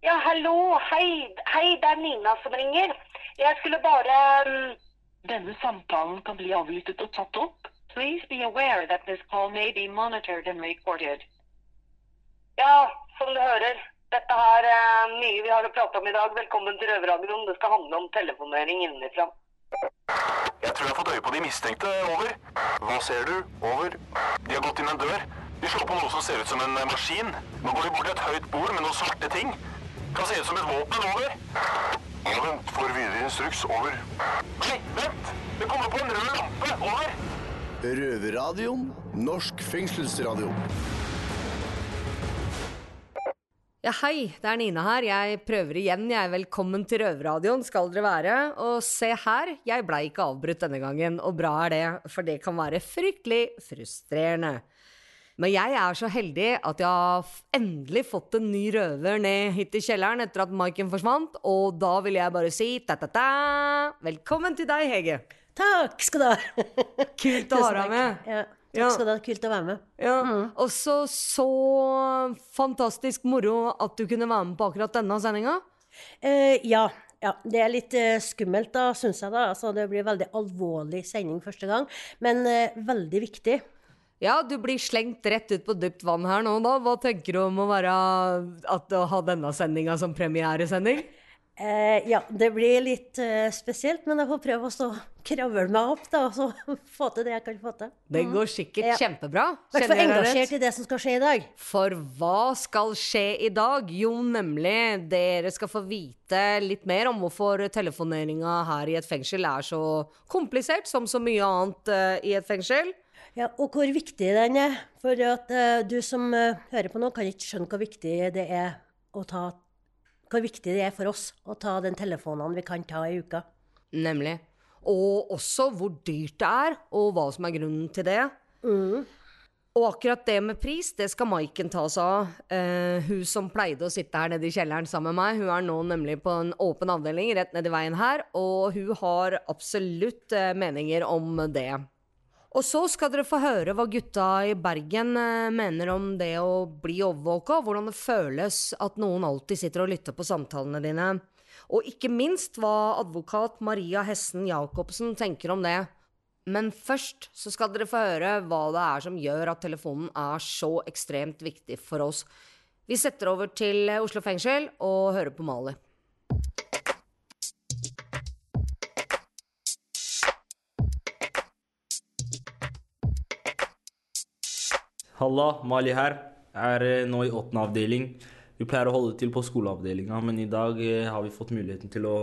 Ja, hallo. Hei. Hei, det er Nina som ringer. Jeg skulle bare mm, Denne samtalen kan bli avlyttet og tatt opp. Please be aware that this call may be monitored and recorded. Ja, som du hører. Dette er eh, mye vi har å prate om i dag. Velkommen til Røverradioen. Det skal handle om telefonering innenfra. Jeg tror jeg har fått øye på de mistenkte. Over. Hva ser du? Over. De har gått inn en dør. De slår på noe som ser ut som en eh, maskin. Nå går vi bort til et høyt bord med noen svarte ting. Kan se ut som et våpen. Over. Ja, vent. Får videre instruks. Over. Nei, vent! Det kommer på en rød lampe. Over. Røverradioen. Norsk fengselsradio. Ja, hei, det er Nina her. Jeg prøver igjen, jeg. Er Velkommen til Røverradioen skal dere være. Og se her, jeg blei ikke avbrutt denne gangen, og bra er det, for det kan være fryktelig frustrerende. Men jeg er så heldig at jeg har endelig fått en ny røver ned hit i kjelleren etter at Maiken forsvant, og da vil jeg bare si ta-ta-ta! Velkommen til deg, Hege. Takk skal du ha. Kult å ha deg med. Ja, takk skal du ha. Kult å være med. Ja, Og så så fantastisk moro at du kunne være med på akkurat denne sendinga. Eh, ja, ja, det er litt eh, skummelt, da, syns jeg. da. Altså, det blir veldig alvorlig sending første gang, men eh, veldig viktig. Ja, du blir slengt rett ut på dypt vann her nå, da. Hva tenker du om å være at å ha denne sendinga som premieresending? Eh, ja, det blir litt eh, spesielt, men jeg får prøve å kravle meg opp da, og så få til det jeg kan få til. Det går sikkert Ja. kjempebra. I hvert fall engasjert i det som skal skje i dag. For hva skal skje i dag? Jo, nemlig dere skal få vite litt mer om hvorfor telefoneringa her i et fengsel er så komplisert som så mye annet uh, i et fengsel. Ja, Og hvor viktig den er. For at uh, du som uh, hører på nå, kan ikke skjønne hvor viktig det er å ta hvor viktig det er for oss å ta den telefonene vi kan ta i uka. Nemlig. Og også hvor dyrt det er, og hva som er grunnen til det. Og akkurat det med pris, det skal Maiken ta seg av. Eh, hun som pleide å sitte her nede i kjelleren sammen med meg, hun er nå nemlig på en åpen avdeling rett nedi veien her, og hun har absolutt eh, meninger om det. Og så skal dere få høre hva gutta i Bergen eh, mener om det å bli overvåka, hvordan det føles at noen alltid sitter og lytter på samtalene dine. Og ikke minst hva advokat Maria Hessen Jacobsen tenker om det. Men først så skal dere få høre hva det er som gjør at telefonen er så ekstremt viktig for oss. Vi setter over til Oslo fengsel og hører på Mali. Halla, Mali her. Er eh, nå i åttende avdeling. Vi pleier å holde til på skoleavdelinga, men i dag eh, har vi fått muligheten til å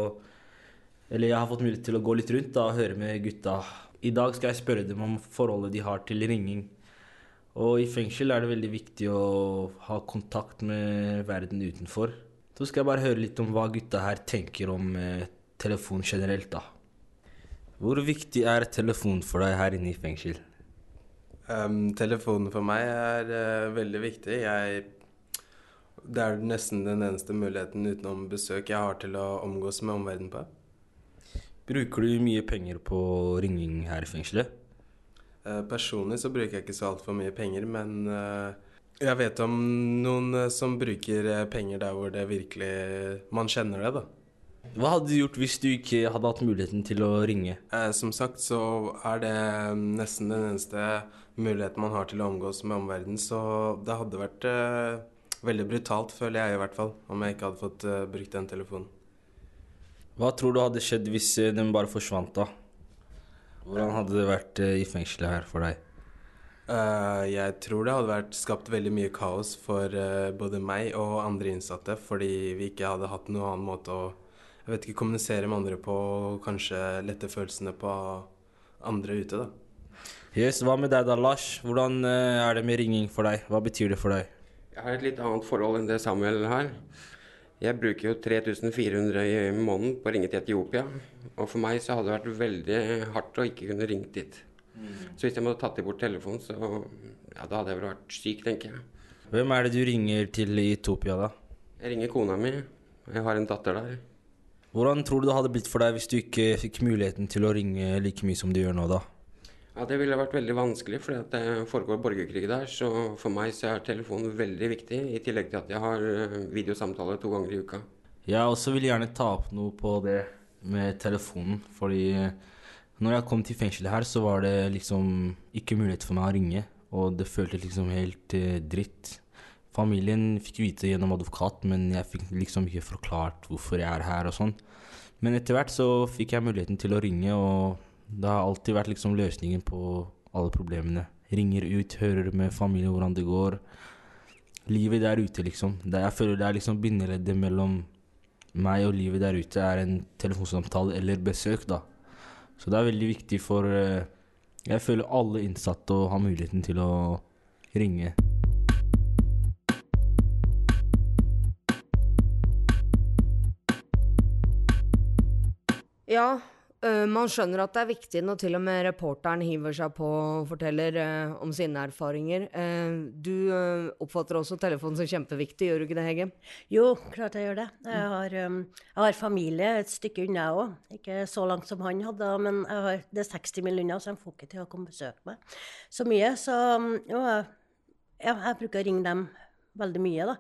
Eller jeg har fått mulighet til å gå litt rundt da, og høre med gutta. I dag skal jeg spørre dem om forholdet de har til ringing. Og i fengsel er det veldig viktig å ha kontakt med verden utenfor. Så skal jeg bare høre litt om hva gutta her tenker om eh, telefon generelt, da. Hvor viktig er telefon for deg her inne i fengsel? Um, telefonen for meg er uh, veldig viktig. Jeg, det er nesten den eneste muligheten utenom besøk jeg har til å omgås med omverdenen på. Bruker du mye penger på ringing her i fengselet? Uh, personlig så bruker jeg ikke så altfor mye penger, men uh, jeg vet om noen som bruker penger der hvor det virkelig man kjenner det, da. Hva hadde du gjort hvis du ikke hadde hatt muligheten til å ringe? Som sagt så er det nesten den eneste muligheten man har til å omgås med omverdenen, så det hadde vært eh, veldig brutalt, føler jeg i hvert fall, om jeg ikke hadde fått eh, brukt den telefonen. Hva tror du hadde skjedd hvis eh, den bare forsvant, da? Hvordan hadde det vært eh, i fengselet her for deg? Uh, jeg tror det hadde vært skapt veldig mye kaos for uh, både meg og andre innsatte, fordi vi ikke hadde hatt noen annen måte å jeg vet ikke, kommunisere med andre på, og kanskje lette følelsene på andre ute, da. Yes, Hva med deg da, Lars? Hvordan eh, er det med ringing for deg? Hva betyr det for deg? Jeg har et litt annet forhold enn det Samuel har. Jeg bruker jo 3400 i måneden på å ringe til Etiopia. Og for meg så hadde det vært veldig hardt å ikke kunne ringe dit. Så hvis jeg måtte tatt bort telefonen, så ja, da hadde jeg vel vært syk, tenker jeg. Hvem er det du ringer til i Etiopia, da? Jeg ringer kona mi. Jeg har en datter der. Hvordan tror du det hadde blitt for deg hvis du ikke fikk muligheten til å ringe like mye som du gjør nå, da? Ja, Det ville vært veldig vanskelig, for det foregår borgerkrig der. Så for meg så er telefonen veldig viktig, i tillegg til at jeg har videosamtaler videosamtale to ganger i uka. Jeg også vil gjerne ta opp noe på det med telefonen, fordi når jeg kom til fengselet her, så var det liksom ikke mulighet for meg å ringe, og det føltes liksom helt eh, dritt. Familien fikk vite gjennom advokat, men jeg fikk liksom ikke forklart hvorfor jeg er her og sånn. Men etter hvert så fikk jeg muligheten til å ringe, og det har alltid vært liksom løsningen på alle problemene. Ringer ut, hører med familien hvordan det går. Livet der ute, liksom. Det, jeg føler det er liksom bindeleddet mellom meg og livet der ute er en telefonsamtale eller besøk, da. Så det er veldig viktig for eh, Jeg føler alle innsatte å ha muligheten til å ringe. Ja, øh, man skjønner at det er viktig når til og med reporteren hiver seg på og forteller uh, om sine erfaringer. Uh, du oppfatter også telefonen som kjempeviktig, gjør du ikke det, Hege? Jo, klart jeg gjør det. Jeg har, um, jeg har familie et stykke unna jeg òg. Ikke så langt som han hadde, men har, det er 60 mil unna, så de får ikke til å komme og besøke meg så mye. Så jo, jeg, jeg bruker å ringe dem veldig mye, da.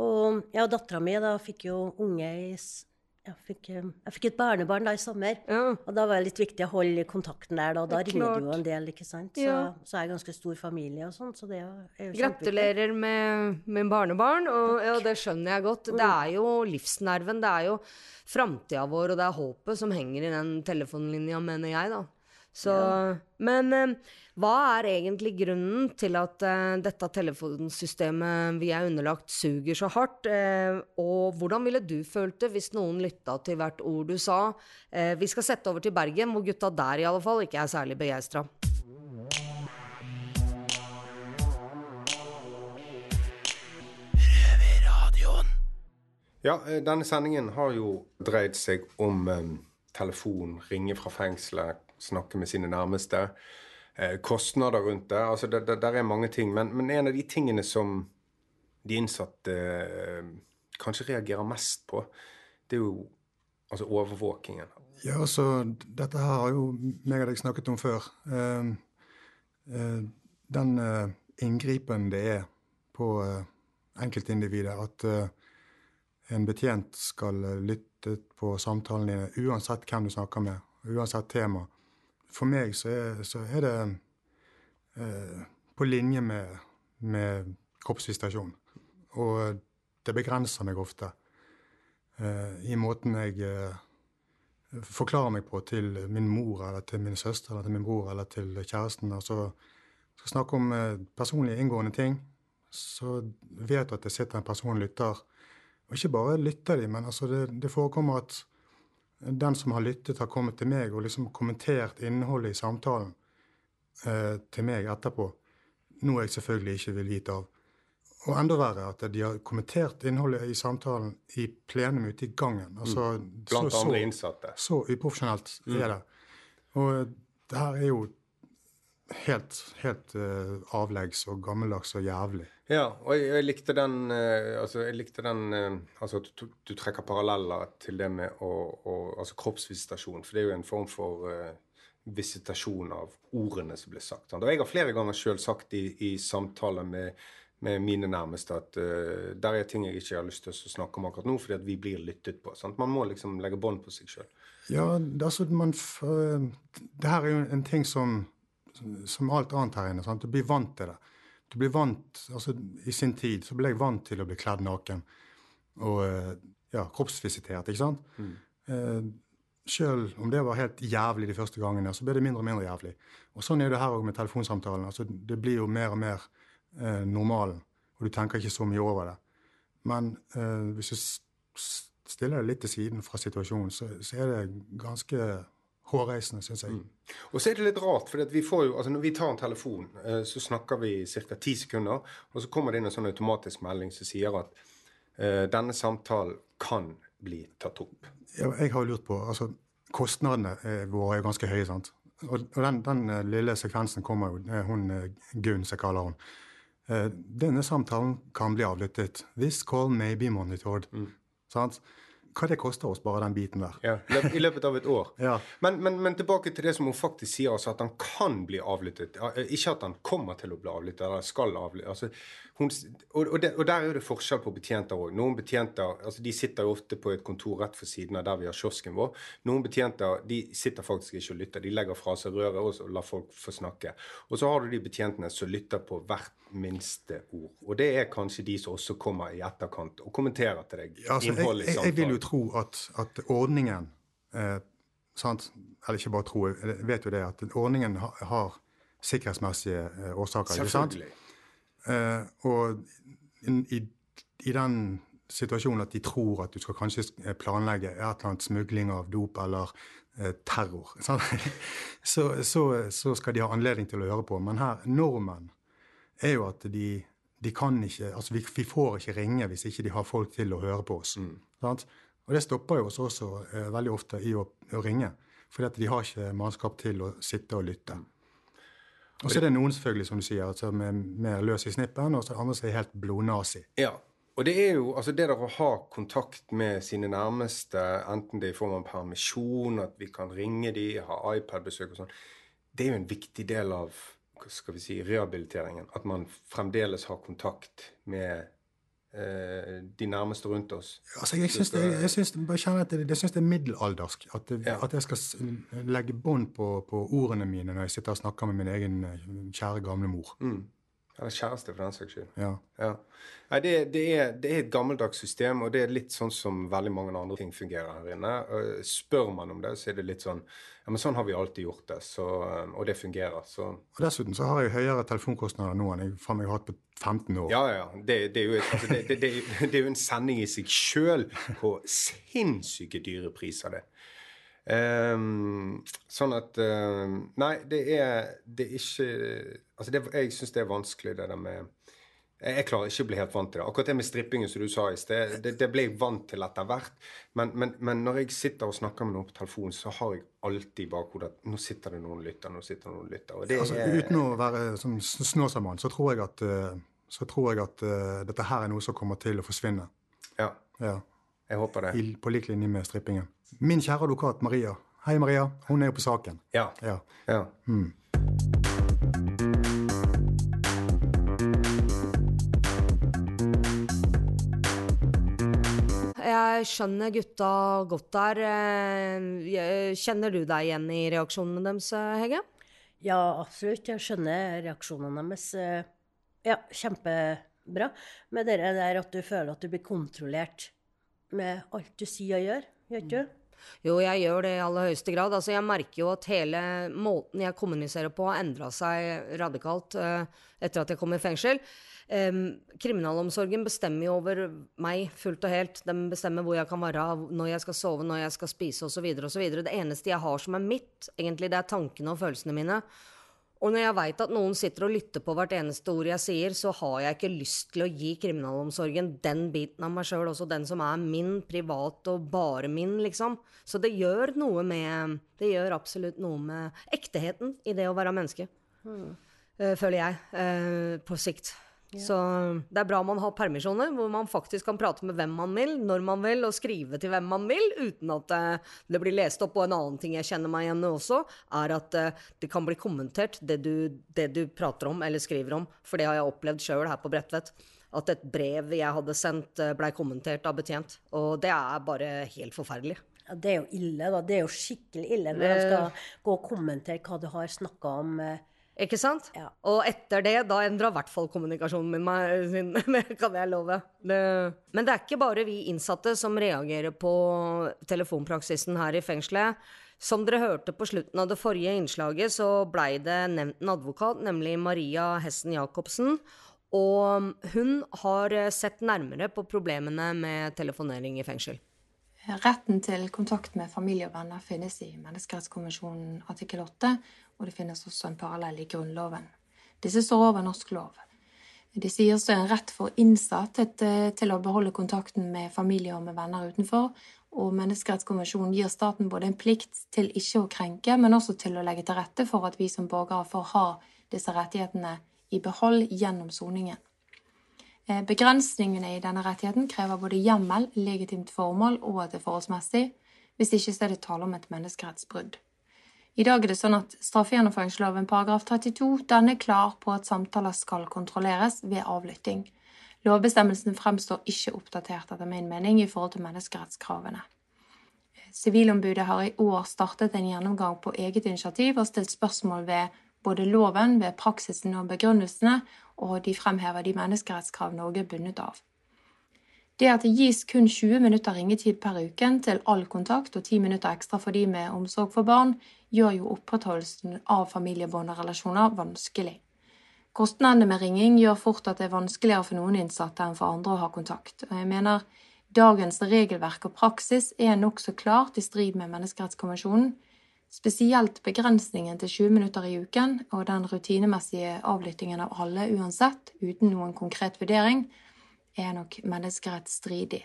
Og jeg og dattera mi da fikk jo unge i jeg fikk, um, jeg fikk et barnebarn da i sommer, og da var det litt viktig å holde kontakten der. Da, da Det er ringer det jo en del, ikke sant. Så, Ja. så er jeg ganske stor familie og sånn, så det er jo er. Gratulerer med, med barnebarn, og ja, det skjønner jeg godt. Det Mm. er jo livsnerven, det er jo framtida vår, og det er håpet som henger i den telefonlinja, mener jeg, da. Så, Men eh, hva er egentlig grunnen til at eh, dette telefonsystemet vi er underlagt, suger så hardt? Eh, og hvordan ville du følt det hvis noen lytta til hvert ord du sa? Eh, vi skal sette over til Bergen, hvor gutta der i alle fall ikke er særlig begeistra. Ja, eh, denne sendingen har jo dreid seg om eh, telefon, ringe fra fengselet, snakke med sine nærmeste. Eh, kostnader rundt det. Altså, det, det der er mange ting. Men, men en av de tingene som de innsatte eh, kanskje reagerer mest på, det er jo altså overvåkingen. Ja, altså, dette her har jo meg og deg snakket om før. Eh, den inngripen det er på enkeltindividet at en betjent skal lytte på samtalen dine, uansett hvem du snakker med, uansett tema. For meg så er, så er det eh, på linje med, med kroppsvisitasjon. Og det begrenser meg ofte eh, i måten jeg eh, forklarer meg på til min mor eller til min søster eller til min bror eller til kjæresten. Altså skal snakke om eh, personlige, inngående ting, så vet du at det sitter en person og lytter. Og ikke bare lytter de, men altså det, det forekommer at den som har lyttet, har kommet til meg og liksom kommentert innholdet i samtalen eh, til meg etterpå. Noe jeg selvfølgelig ikke vil vite av. Og enda verre at de har kommentert innholdet i samtalen i plenum ute i gangen. Altså, Mm. Blant andre innsatte. Så uprofesjonelt Mm. er det. Og det her er jo helt, helt uh, avleggs og gammeldags og jævlig. Ja, og jeg, jeg likte den uh, Altså, jeg likte den uh, Altså du, du trekker paralleller til det med å, å Altså kroppsvisitasjon, for det er jo en form for visitasjon av ordene som blir sagt. Og jeg har flere ganger sjøl sagt i, i samtaler med, med mine nærmeste at der er ting jeg ikke har lyst til å snakke om akkurat nå, fordi at vi blir lyttet på. sant? Man må liksom legge bånd på seg sjøl. Ja, altså, man, det her er jo en ting som, som alt annet her inne. Sant? Du blir vant til det. Du blir vant, altså I sin tid så ble jeg vant til å bli kledd naken og eh, ja, kroppsvisitert, ikke sant? Eh, Selv om det var helt jævlig de første gangene, så ble det mindre og mindre jævlig. Og Sånn er det her òg med telefonsamtalen. Altså, det blir jo mer og mer eh, normalen, og du tenker ikke så mye over det. Men eh, hvis du stiller deg litt til siden fra situasjonen, så, så er det ganske hårreisende, syns jeg. Og så er det litt rart, for vi får jo, altså når vi tar en telefon, eh, så snakker vi i ca. ti sekunder, og så kommer det inn en sånn automatisk melding som sier at uh, denne samtalen kan bli tatt opp. Ja, jeg har jo lurt på altså, Kostnadene eh, våre er jo ganske høye. sant? Og, og den, den lille sekvensen kommer jo hun Gunn, som jeg kaller hun. Denne samtalen kan bli avlyttet. This call may be monitored. Sant? Hva det koster oss, bare den biten der. Ja, I løpet av et år. Ja. Men, men, men tilbake til det som hun faktisk sier, altså at han kan bli avlyttet. Eh, Ikke at han kommer til å bli avlyttet, eller skal avlyttet. Altså, hun, og, og, der er jo det forskjell på betjenter òg. Noen betjenter altså de sitter jo ofte på et kontor rett for siden av der vi har kiosken vår. Noen betjenter de sitter faktisk ikke og lytter. De legger fra seg røret og lar folk få snakke. Og så har du de betjentene som lytter på hvert minste ord. Og det er kanskje de som også kommer i etterkant og kommenterer til deg. Altså, innholdet i jeg, jeg vil jo tro at, at ordningen eh, sant? Eller ikke bare tro, jeg vet jo det at ordningen har, har sikkerhetsmessige eh, årsaker. Selvfølgelig. Eh, og i, i den situasjonen at de tror at du skal kanskje eh, planlegge et eller annet smugling av dop eller eh, terror. Så, så, så skal de ha anledning til å høre på. Men her, normen er jo at de, de kan ikke Altså, vi, vi får ikke ringe hvis ikke de har folk til å høre på oss. Sant? Og det stopper jo oss også eh, veldig ofte i å, å ringe. Fordi at de har ikke mannskap til å sitte og lytte. Og så er det noen selvfølgelig, som du sier, som er mer løs i snippen, og så andre som er helt blodnazi. Ja. Og det er jo altså det der å ha kontakt med sine nærmeste, enten det er i form av permisjon, at vi kan ringe de, ha iPad-besøk og sånn, det er jo en viktig del av hva skal vi si, rehabiliteringen. At man fremdeles har kontakt med de nærmeste rundt oss. Altså, jeg syns det, jeg syns, at det, jeg syns det er middelaldersk. At, Ja. at jeg skal legge bånd på, på ordene mine når jeg sitter og snakker med min egen eh, kjære gamle mor. Mm. Eller kjæreste, for den saks skyld. Ja. Ja. Nei, det, det, er, det er et gammeldags system, og det er litt sånn som veldig mange andre ting fungerer her inne. Spør man om det, så er det litt sånn Ja, men sånn har vi alltid gjort det, så, og det fungerer. Så Og dessuten så har jeg høyere telefonkostnader nå enn jeg faen meg har hatt på 15 år. Ja, ja. Det, det, er jo, et- altså, det, det, det, det er jo en sending i seg sjøl på sinnssyke dyre priser, det. Ehm, sånn at um, Nei, det er, det er ikke Altså, det, jeg syns det er vanskelig, det der med jeg, jeg klarer ikke å bli helt vant til det. Akkurat det med strippingen som du sa i sted, det, det ble jeg vant til etter hvert. Men, men, men når jeg sitter og snakker med noen på telefon, så har jeg alltid i bakhodet at nå sitter det noen lytter, nå sitter det noen lytter. Og det Altså, er, uten å være sånn Snåsamann, så tror jeg at, eh, så tror jeg at uh, dette her er noe som kommer til å forsvinne. Ja, Ja. jeg håper det. I, på lik linje med strippingen. Min kjære advokat Maria. Hei, Maria. Hun er jo på saken. Ja. Ja. ja. Mm. Jeg skjønner gutta godt der. Eh, Kjenner du deg igjen i reaksjonene deres, eh, Hege? Ja, absolutt. Jeg skjønner reaksjonene deres. eh, Ja, kjempebra. Med det der at du føler at du blir kontrollert med alt du sier og gjør. Gjør ikke du? Jo, jeg gjør det i aller høyeste grad. Altså, jeg merker jo at hele måten jeg kommuniserer på, har endra seg radikalt uh, etter at jeg kom i fengsel. Um, kriminalomsorgen bestemmer jo over meg fullt og helt. De bestemmer hvor jeg kan være, når jeg skal sove, når jeg skal spise osv. Det eneste jeg har som er mitt, egentlig, det er tankene og følelsene mine. Og når jeg veit at noen sitter og lytter på hvert eneste ord jeg sier, så har jeg ikke lyst til å gi kriminalomsorgen den biten av meg sjøl, også den som er min, privat og bare min, liksom. Så det gjør noe med Det gjør absolutt noe med ekteheten i det å være menneske. Mm. føler jeg, eh, på sikt. Så det er bra man har permisjoner, hvor man faktisk kan prate med hvem man vil, når man vil, og skrive til hvem man vil, uten at eh, det blir lest opp. Og en annen ting jeg kjenner meg igjen i også, er at eh, det kan bli kommentert, det du, det du prater om eller skriver om. For det har jeg opplevd sjøl her på Bredtvet. At et brev jeg hadde sendt, eh, blei kommentert av betjent. Og det er bare helt forferdelig. Ja, det er jo ille, da. Det er jo skikkelig ille når de skal gå og kommentere hva du har snakka om. Ikke sant? Ja. Og etter det, da endra i hvert fall kommunikasjonen min meg, sin, kan jeg love. Det, men det er ikke bare vi innsatte som reagerer på telefonpraksisen her i fengselet. Som dere hørte på slutten av det forrige innslaget, så blei det nevnt en advokat, nemlig Maria Hessen Jacobsen. Og hun har eh, sett nærmere på problemene med telefonering i fengsel. Retten til kontakt med familie og venner finnes i Menneskerettskonvensjonen artikkel 8, og det finnes også en parallell i Grunnloven. Disse står over norsk lov. Disse gir er en rett for innsatte til, til å beholde kontakten med familie og med venner utenfor, og Menneskerettskonvensjonen gir staten både en plikt til ikke å krenke, men også til å legge til rette for at vi som borgere får ha disse rettighetene i behold gjennom soningen. Eh, Begrensningene i denne rettigheten krever både hjemmel, legitimt formål og at det er forholdsmessig. Hvis ikke så er det tale om et menneskerettsbrudd. I dag er det sånn at straffegjennomføringsloven paragraf 32 den er klar på at samtaler skal kontrolleres ved avlytting. Lovbestemmelsen fremstår ikke oppdatert etter min mening i forhold til menneskerettskravene. Sivilombudet har i år startet en gjennomgang på eget initiativ og stilt spørsmål ved både loven, ved praksisen og begrunnelsene, og de fremhever de menneskerettskrav Norge er bundet av. Det at det gis kun 20 minutter ringetid per uken til all kontakt og 10 minutter ekstra for de med omsorg for barn, gjør jo opprettholdelsen av familiebånd og relasjoner vanskelig. Kostnadene med ringing gjør fort at det er vanskeligere for noen innsatte enn for andre å ha kontakt. Og jeg mener dagens regelverk og praksis er nokså klart i strid med menneskerettskonvensjonen. Spesielt begrensningen til 20 minutter i uken og den rutinemessige avlyttingen av alle uansett, uten noen konkret vurdering, er nok menneskerettsstridig.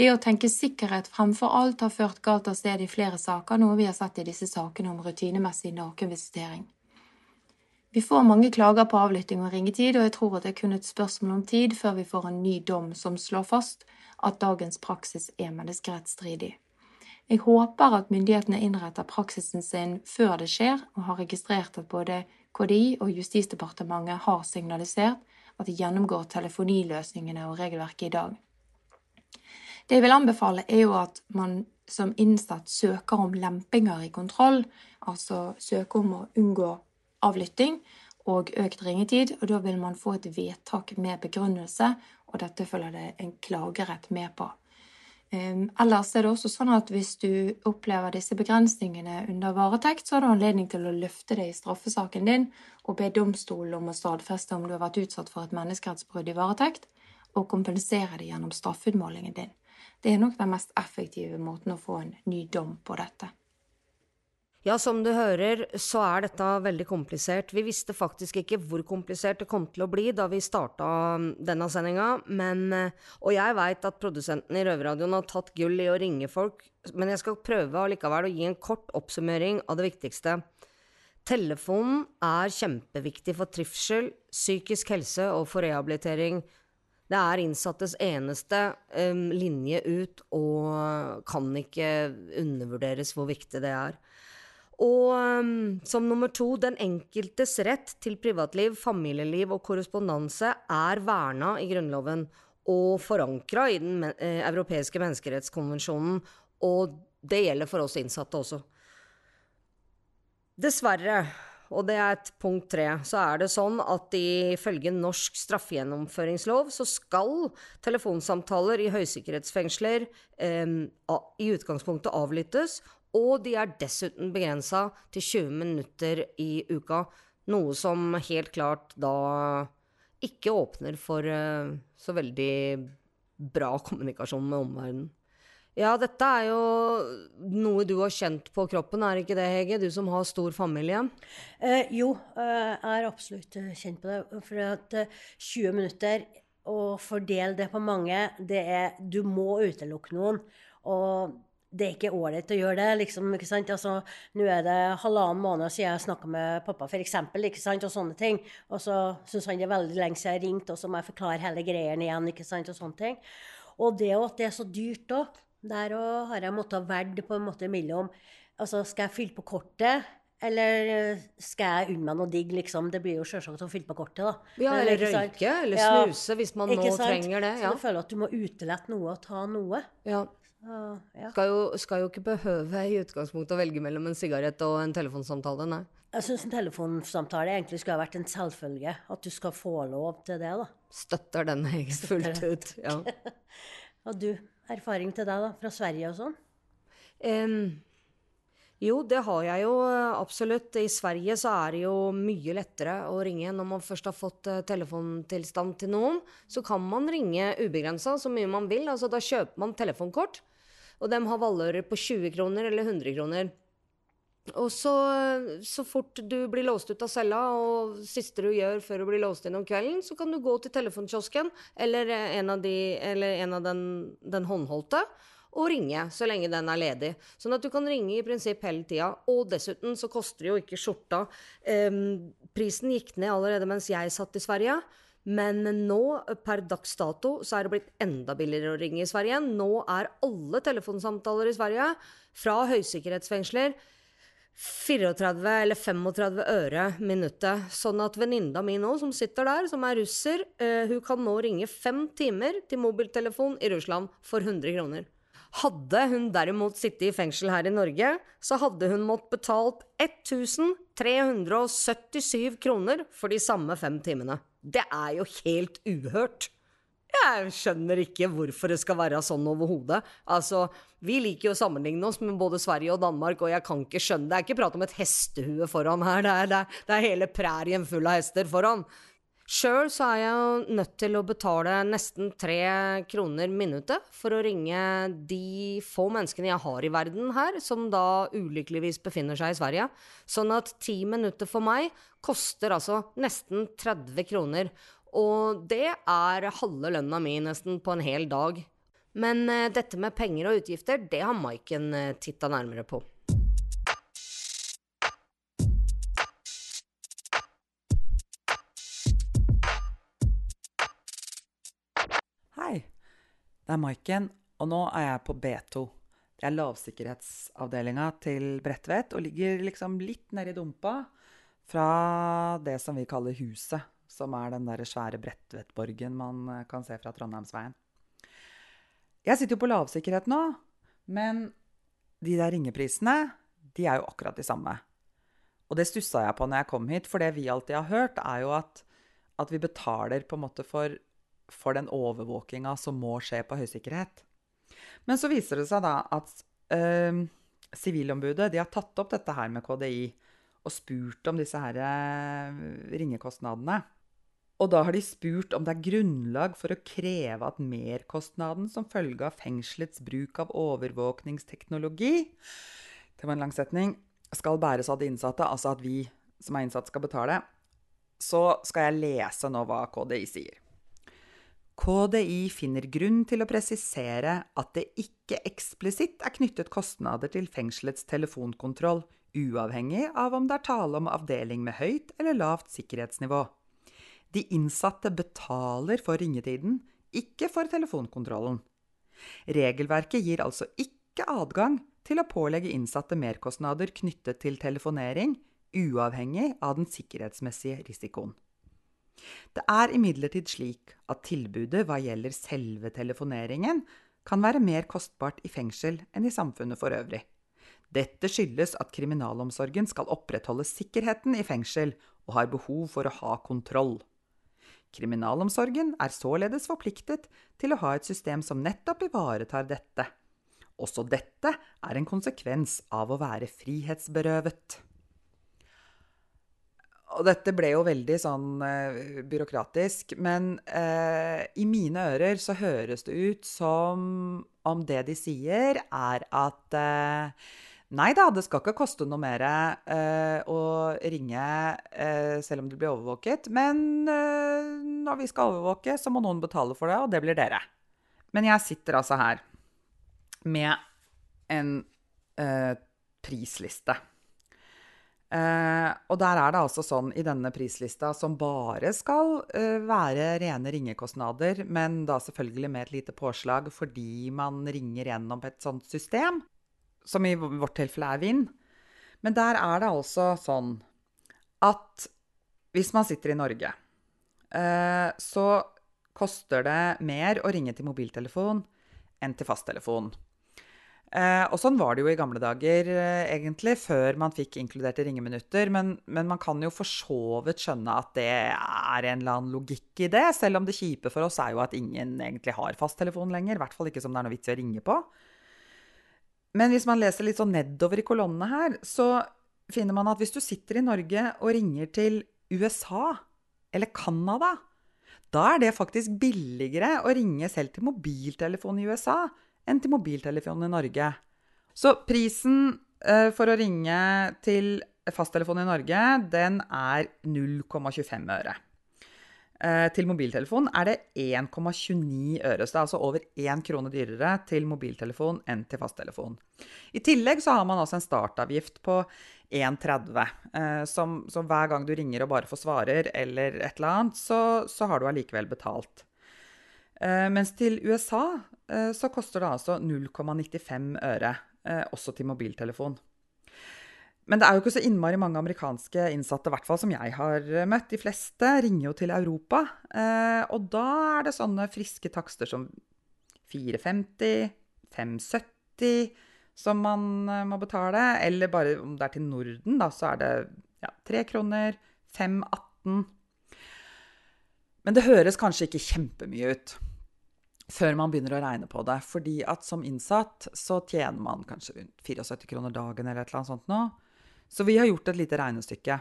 Det å tenke sikkerhet fremfor alt har ført galt av sted i flere saker, noe vi har sett i disse sakene om rutinemessig nakenvisitering. Vi får mange klager på avlytting og ringetid, og jeg tror at det er kun et spørsmål om tid før vi får en ny dom som slår fast at dagens praksis er menneskerettsstridig. Jeg håper at myndighetene innretter praksisen sin før det skjer, og har registrert at både KDI og Justisdepartementet har signalisert at de gjennomgår telefoniløsningene og regelverket i dag. Det jeg vil anbefale, er jo at man som innsatt søker om lempinger i kontroll, altså søker om å unngå avlytting og økt ringetid, og da vil man få et vedtak med begrunnelse, og dette følger det en klagerett med på. Um, ellers er det også sånn at hvis du opplever disse begrensningene under varetekt, så har du anledning til å løfte det i straffesaken din og be domstolen om å stadfeste om du har vært utsatt for et menneskerettsbrudd i varetekt, og kompensere det gjennom straffeutmålingen din. Det er nok den mest effektive måten å få en ny dom på dette. Ja, som du hører, så er dette veldig komplisert. Vi visste faktisk ikke hvor komplisert det kom til å bli da vi starta denne sendinga, men Og jeg veit at produsenten i Røverradioen har tatt gull i å ringe folk, men jeg skal prøve allikevel å gi en kort oppsummering av det viktigste. Telefonen er kjempeviktig for trivsel, psykisk helse og for rehabilitering. Det er innsattes eneste um, linje ut, og kan ikke undervurderes hvor viktig det er. Og um, som nummer to, den enkeltes rett til privatliv, familieliv og korrespondanse er verna i Grunnloven og forankra i Den eh, europeiske menneskerettskonvensjonen, og det gjelder for oss innsatte også. Dessverre, og det er et punkt tre, så er det sånn at ifølge norsk straffegjennomføringslov så skal telefonsamtaler i høysikkerhetsfengsler eh, i utgangspunktet avlyttes, og de er dessuten begrensa til 20 minutter i uka, noe som helt klart da ikke åpner for eh, så veldig bra kommunikasjon med omverdenen. Ja, dette er jo noe du har kjent på kroppen, er ikke det, Hege? Du som har stor familie? Eh, jo, eh, jeg har absolutt kjent på det. For at 20 minutter, å fordele det på mange, det er Du må utelukke noen. Og det er ikke ålreit å gjøre det. liksom, ikke sant? Altså, Nå er det halvannen måned siden jeg snakka med pappa, for eksempel, ikke sant? og sånne ting. Og så syns han det er veldig lenge siden jeg ringte, og så må jeg forklare hele greien igjen. ikke sant, og sånne ting. Og det at det er så dyrt òg. Der òg har jeg måttet velge på en måte mellom altså Skal jeg fylle på kortet, eller skal jeg unne meg noe digg, liksom? Det blir jo selvsagt å fylle på kortet, da. Ja, eller røyke, eller snuse, ja, hvis man nå trenger det. Ja. Så du føler at du må utelette noe og ta noe. Ja. Uh, ja. skal, jo, skal, jo, ikke behøve i utgangspunktet å velge mellom en sigarett og en telefonsamtale, nei. Jeg syns en telefonsamtale egentlig skulle ha vært en selvfølge. At du skal få lov til det, da. Støtter den helt fullt ut, ja. og du erfaring til deg, da? Fra Sverige og sånn? Um, jo, det har jeg jo absolutt. I Sverige så er det jo mye lettere å ringe når man først har fått uh, telefontilstand til noen. Så kan man ringe ubegrensa så mye man vil. Altså da kjøper man telefonkort. Og de har valører på 20 kroner eller 100 kroner. Og så, så fort du blir låst ut av cella, og siste du gjør før du blir låst inn om kvelden, så kan du gå til telefonkiosken eller en av, de, eller en av den, den, håndholdte og ringe så lenge den er ledig. Sånn at du kan ringe i prinsipp hele tida. Og dessuten så koster det jo ikke skjorta. Um, prisen gikk ned allerede mens jeg satt i Sverige. Men nå, per dags dato, så er det blitt enda billigere å ringe i Sverige. Nå er alle telefonsamtaler i Sverige fra høysikkerhetsfengsler 34 eller 35 øre minuttet. Sånn at venninna mi nå, som sitter der, som er russer, uh, hun kan nå ringe fem timer til mobiltelefon i Russland for 100 kroner. Hadde hun derimot sittet i fengsel her i Norge, så hadde hun måttet betalt 1377 kroner for de samme fem timene. Det er jo helt uhørt. Jeg skjønner ikke hvorfor det skal være sånn overhodet. Altså, vi liker jo å sammenligne oss med både Sverige og Danmark, og jeg kan ikke skjønne Det er ikke prat om et hestehue foran her, det er, det er, det er hele prærien full av hester foran. Sjøl så er jeg jo nødt til å betale nesten tre kroner minuttet for å ringe de få menneskene jeg har i verden her, som da ulykkeligvis befinner seg i Sverige. Sånn at ti minutter for meg koster altså nesten 30 kroner. Og det er halve lønna mi nesten på en hel dag. Men eh, dette med penger og utgifter, det har Maiken eh, titta nærmere på. Hei, det er Maiken, og nå er jeg på B2. Det er lavsikkerhetsavdelinga til Bredtvet og ligger liksom litt nedi dumpa fra det som vi kaller Huset, som er den der svære Bredtvetborgen man eh, kan se fra Trondheimsveien. Jeg sitter jo på lavsikkerhet nå, men de der ringeprisene, de er jo akkurat de samme. Og det stussa jeg på når jeg kom hit, for det vi alltid har hørt, er jo at, at vi betaler på en måte for, for den overvåkinga som må skje på høysikkerhet. Men så viser det seg da at eh, Sivilombudet de har tatt opp dette her med KDI og spurt om disse her eh, ringekostnadene. Og da har de spurt om det er grunnlag for å kreve at merkostnaden som følge av fengselets bruk av overvåkningsteknologi Det var en lang setning. Skal bæres av de innsatte, altså at vi som er innsatt, skal betale. Så skal jeg lese nå hva KDI sier. KDI finner grunn til å presisere at det ikke eksplisitt er knyttet kostnader til fengselets telefonkontroll, uavhengig av om det er tale om avdeling med høyt eller lavt sikkerhetsnivå. De innsatte betaler for ringetiden, ikke for telefonkontrollen. Regelverket gir altså ikke adgang til å pålegge innsatte merkostnader knyttet til telefonering, uavhengig av den sikkerhetsmessige risikoen. Det er imidlertid slik at tilbudet hva gjelder selve telefoneringen, kan være mer kostbart i fengsel enn i samfunnet for øvrig. Dette skyldes at kriminalomsorgen skal opprettholde sikkerheten i fengsel og har behov for å ha kontroll. Kriminalomsorgen er således forpliktet til å ha et system som nettopp ivaretar dette. Også dette er en konsekvens av å være frihetsberøvet. Og dette ble jo veldig sånn eh, byråkratisk, men eh, i mine ører så høres det ut som om det de sier, er at eh, Nei da, det skal ikke koste noe mer eh, å ringe eh, selv om du blir overvåket. Men eh, når vi skal overvåke, så må noen betale for det, og det blir dere. Men jeg sitter altså her med en eh, prisliste. Eh, og der er det altså sånn i denne prislista, som bare skal eh, være rene ringekostnader, men da selvfølgelig med et lite påslag fordi man ringer gjennom et sånt system som i vårt tilfelle er Vind. Men der er det altså sånn at hvis man sitter i Norge, eh, så koster det mer å ringe til mobiltelefon enn til fasttelefon. Eh, og sånn var det jo i gamle dager, eh, egentlig, før man fikk inkluderte ringeminutter. Men, men, man kan jo for så vidt skjønne at det er en eller annen logikk i det. Selv om det kjipe for oss er jo at ingen egentlig har fasttelefon lenger. I hvert fall ikke som det er noe vits i å ringe på. Men hvis man leser litt sånn nedover i kolonnene her, så finner man at hvis du sitter i Norge og ringer til USA eller Canada, da er det faktisk billigere å ringe selv til mobiltelefon i USA enn til mobiltelefon i Norge. Så prisen uh, for å ringe til fasttelefon i Norge, den er 0,25 øre. Eh, til mobiltelefon er det 1,29 øre. Så det er altså over 1 krone dyrere til mobiltelefon enn til fasttelefon. I tillegg så har man altså en startavgift på 1,30. Eh, som, som hver gang du ringer og bare får svarer eller et eller annet, så, så har du allikevel betalt. Eh, mens til USA så koster det altså 0,95 øre, også til mobiltelefon. Men det er jo ikke så innmari mange amerikanske innsatte, i hvert fall som jeg har eh, møtt. De fleste ringer jo til Europa, eh, og da er det sånne friske takster som 450, 570 som man eh, må betale. Eller bare om det er til Norden, da, så er det ja, 3 kroner, 518. Men det høres kanskje ikke kjempemye ut før man begynner å regne på det. Fordi at som innsatt så tjener man kanskje rundt 74 kroner dagen eller et eller annet sånt nå. Så vi har gjort et lite regnestykke.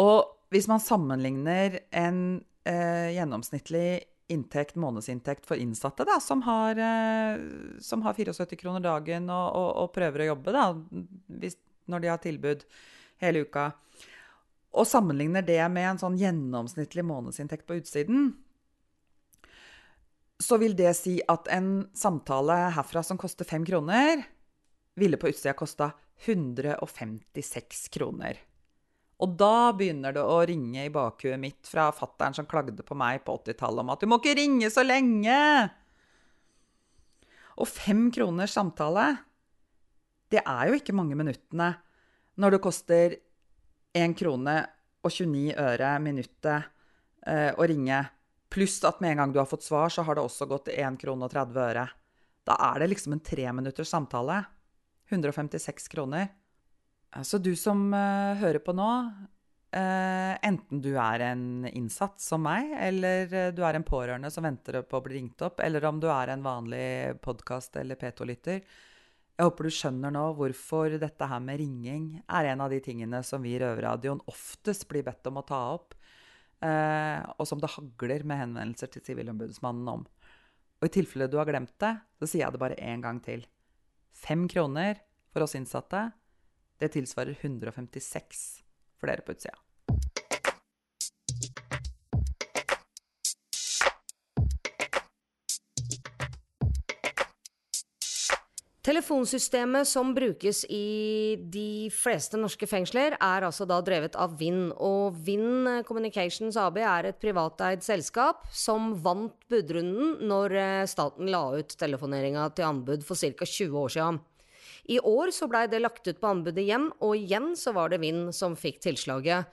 Og hvis man sammenligner en eh, gjennomsnittlig inntekt, månedsinntekt for innsatte da, som har, eh, som har 74 kroner dagen og, og, og prøver å jobbe da, hvis, når de har tilbud hele uka, og sammenligner det med en sånn gjennomsnittlig månedsinntekt på utsiden, så vil det si at en samtale herfra som koster fem kroner, ville på utsida kosta 156 kroner. Og da begynner det å ringe i bakhuet mitt fra fattern som klagde på meg på 80-tallet om at 'du må ikke ringe så lenge'. Og fem kroners samtale, det er jo ikke mange minuttene når det koster 1 krone og 29 øre minuttet eh, å ringe. Pluss at med en gang du har fått svar, så har det også gått 1 krone og 30 øre. Da er det liksom en treminutters samtale. 156 kroner. Så du som uh, hører på nå, uh, enten du er en innsatt som meg, eller uh, du er en pårørende som venter på å bli ringt opp, eller om du er en vanlig podkast- eller P2-lytter, jeg håper du skjønner nå hvorfor dette her med ringing er en av de tingene som vi i Røverradioen oftest blir bedt om å ta opp, og som det hagler med henvendelser til Sivilombudsmannen om. Og i tilfelle du har glemt det, så sier jeg det bare én gang til. Fem kroner for oss innsatte det tilsvarer 156 for dere på utsida. Telefonsystemet som brukes i de fleste norske fengsler, er altså da drevet av Vind. Og Vind Communications AB er et privateid selskap som vant budrunden når eh, staten la ut telefoneringa til anbud for ca. 20 år siden. I år så blei det lagt ut på anbudet igjen, og igjen så var det Vind som fikk tilslaget.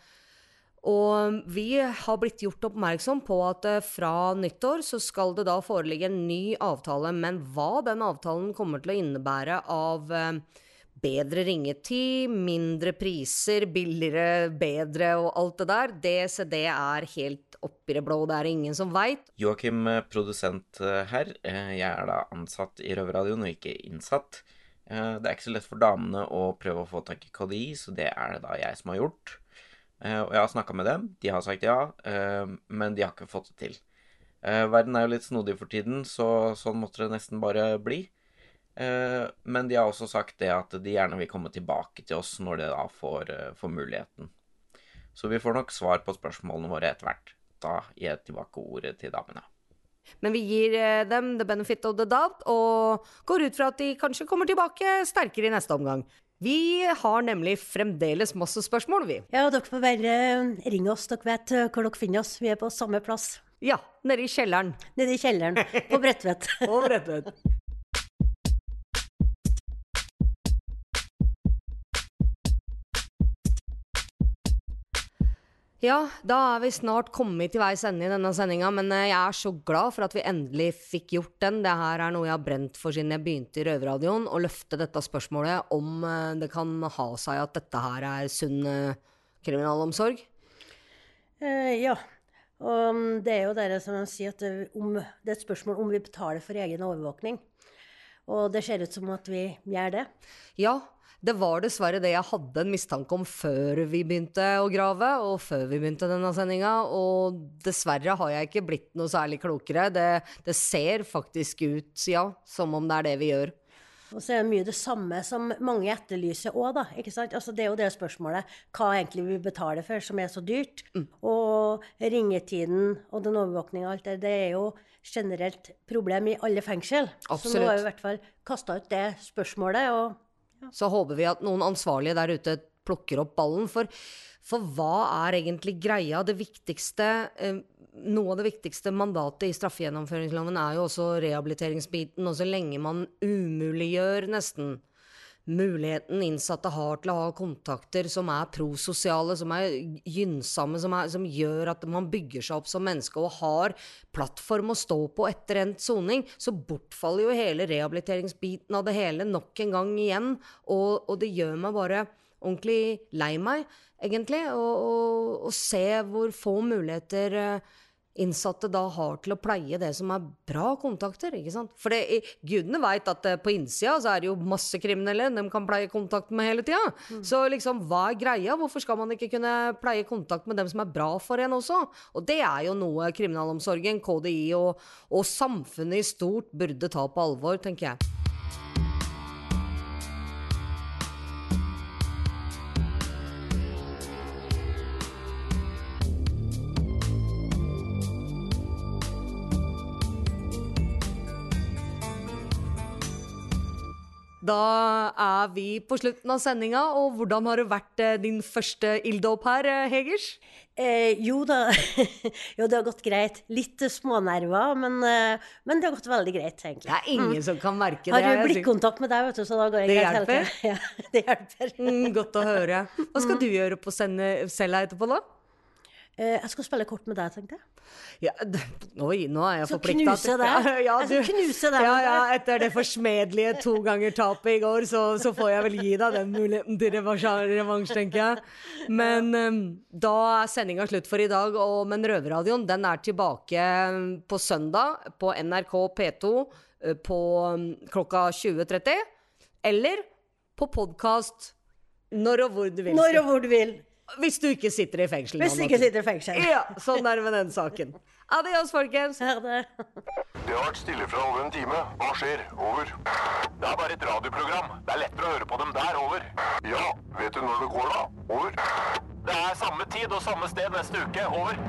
Og vi har blitt gjort oppmerksom på at eh, fra nyttår så skal det da foreligge en ny avtale, men hva den avtalen kommer til å innebære av eh, bedre ringetid, mindre priser, billigere, bedre og alt det der, det, det er helt oppi det blå. Det er ingen som veit. Joakim, eh, produsent her. Jeg er da ansatt i Røverradioen og ikke innsatt. Det er ikke så lett for damene å prøve å få tak i KDI, så det er det da jeg som har gjort. Eh, og jeg har snakka med dem, de har sagt ja, eh, men de har ikke fått det til. Eh, verden er jo litt snodig for tiden, så sånn måtte det nesten bare bli. Men de har også sagt det at de gjerne vil komme tilbake til oss når de da får, får muligheten. Så vi får nok svar på spørsmålene våre etter hvert. Da gir jeg tilbake ordet til damene. Men vi gir dem the benefit of the doubt, og går ut fra at de kanskje kommer tilbake sterkere i neste omgang. Vi har nemlig fremdeles masse spørsmål, vi. Ja, dere får bare eh, ringe oss. Dere vet eh, hvor dere finner oss. Vi er på samme plass. Ja, nede i kjelleren. Nede i kjelleren. På Bredtvet. på Bredtvet. Ja, da er vi snart kommet til veis ende i denne sendinga, men eh, jeg er så glad for at vi endelig fikk gjort den. Det her er noe jeg har brent for siden jeg begynte i Røverradioen, å løfte dette spørsmålet om eh, det kan ha seg at dette her er sunn eh, kriminalomsorg. Eh, ja. Og mm, det er jo det som sier, at det, om, det er et spørsmål om vi betaler for egen overvåkning. Og det ser ut som at vi gjør det. Ja, det var dessverre det jeg hadde en mistanke om før vi begynte å grave, og før vi begynte denne sendinga. Og dessverre har jeg ikke blitt noe særlig klokere. Det, det ser faktisk ut, ja, som om det er det vi gjør. Og så er det mye det samme som mange etterlyser òg, da. ikke sant? Altså, det er jo det spørsmålet hva egentlig vi betaler for, som er så dyrt. Mm. Og ringetiden og den overvåkninga og alt det, det er jo generelt problem i alle fengsel. Absolutt. Så nå har vi i hvert fall kasta ut det spørsmålet. og Så håper vi at noen ansvarlige der ute plukker opp ballen. For, for hva er egentlig greia? Det viktigste eh, Noe av det viktigste mandatet i straffegjennomføringsloven er jo også rehabiliteringsbiten. Og så lenge man umuliggjør nesten muligheten innsatte har til å ha kontakter som er prososiale, som er gynnsomme, som, som, gjør at man bygger seg opp som menneske og har plattform å stå på etter endt soning, så bortfaller jo hele rehabiliteringsbiten av det hele nok en gang igjen. Og, og det gjør meg bare ordentlig lei meg, egentlig, og se hvor få muligheter uh, innsatte da har til å pleie det som er bra kontakter. ikke sant? For det, gudene veit at på innsida så er det jo masse kriminelle de kan pleie kontakt med hele tida. Mm. Så liksom, hva er greia? Hvorfor skal man ikke kunne pleie kontakt med dem som er bra for en også? Og det er jo noe kriminalomsorgen, KDI og, og samfunnet i stort burde ta på alvor, tenker jeg. Da er vi på slutten av sendinga, og hvordan har det vært eh, din første ilddåp her, eh, Hegers? Eh, jo da, jo det har gått greit. Litt smånerver, men, eh, men, det har gått veldig greit, egentlig. Det er ingen mm. som kan merke det. Har du blikkontakt med deg, vet du, så da går det, det greit hjelper. Ja, det hjelper. Mm, godt å høre. Hva skal mm. du gjøre på sende, selv etterpå, da? Eh, jeg skal spille kort med deg, tenkte jeg. Ja, oi, nå er jeg forplikta. Knuse deg. Ja, ja, skal knuse deg. Ja, ja, etter det forsmedelige to ganger tapet i går, så, så, får jeg vel gi deg den muligheten til revansj, tenker jeg. Men um, da er sendinga slutt for i dag, og, men Røverradioen den er tilbake på søndag på NRK P2 eh, på um, klokka 20.30. Eller på podkast når og hvor du vil. Når og hvor du vil. Hvis du ikke sitter i fengsel. Hvis du ikke sitter i fengsel. Ja, sånn er det med den saken. Adios, folkens. Ha det. Det har vært stille fra over en time. Hva skjer? Over. Det er bare et radioprogram. Det er lettere å høre på dem der. Over. Ja, vet du når det går, da? Over. Det er samme tid og samme sted neste uke. Over.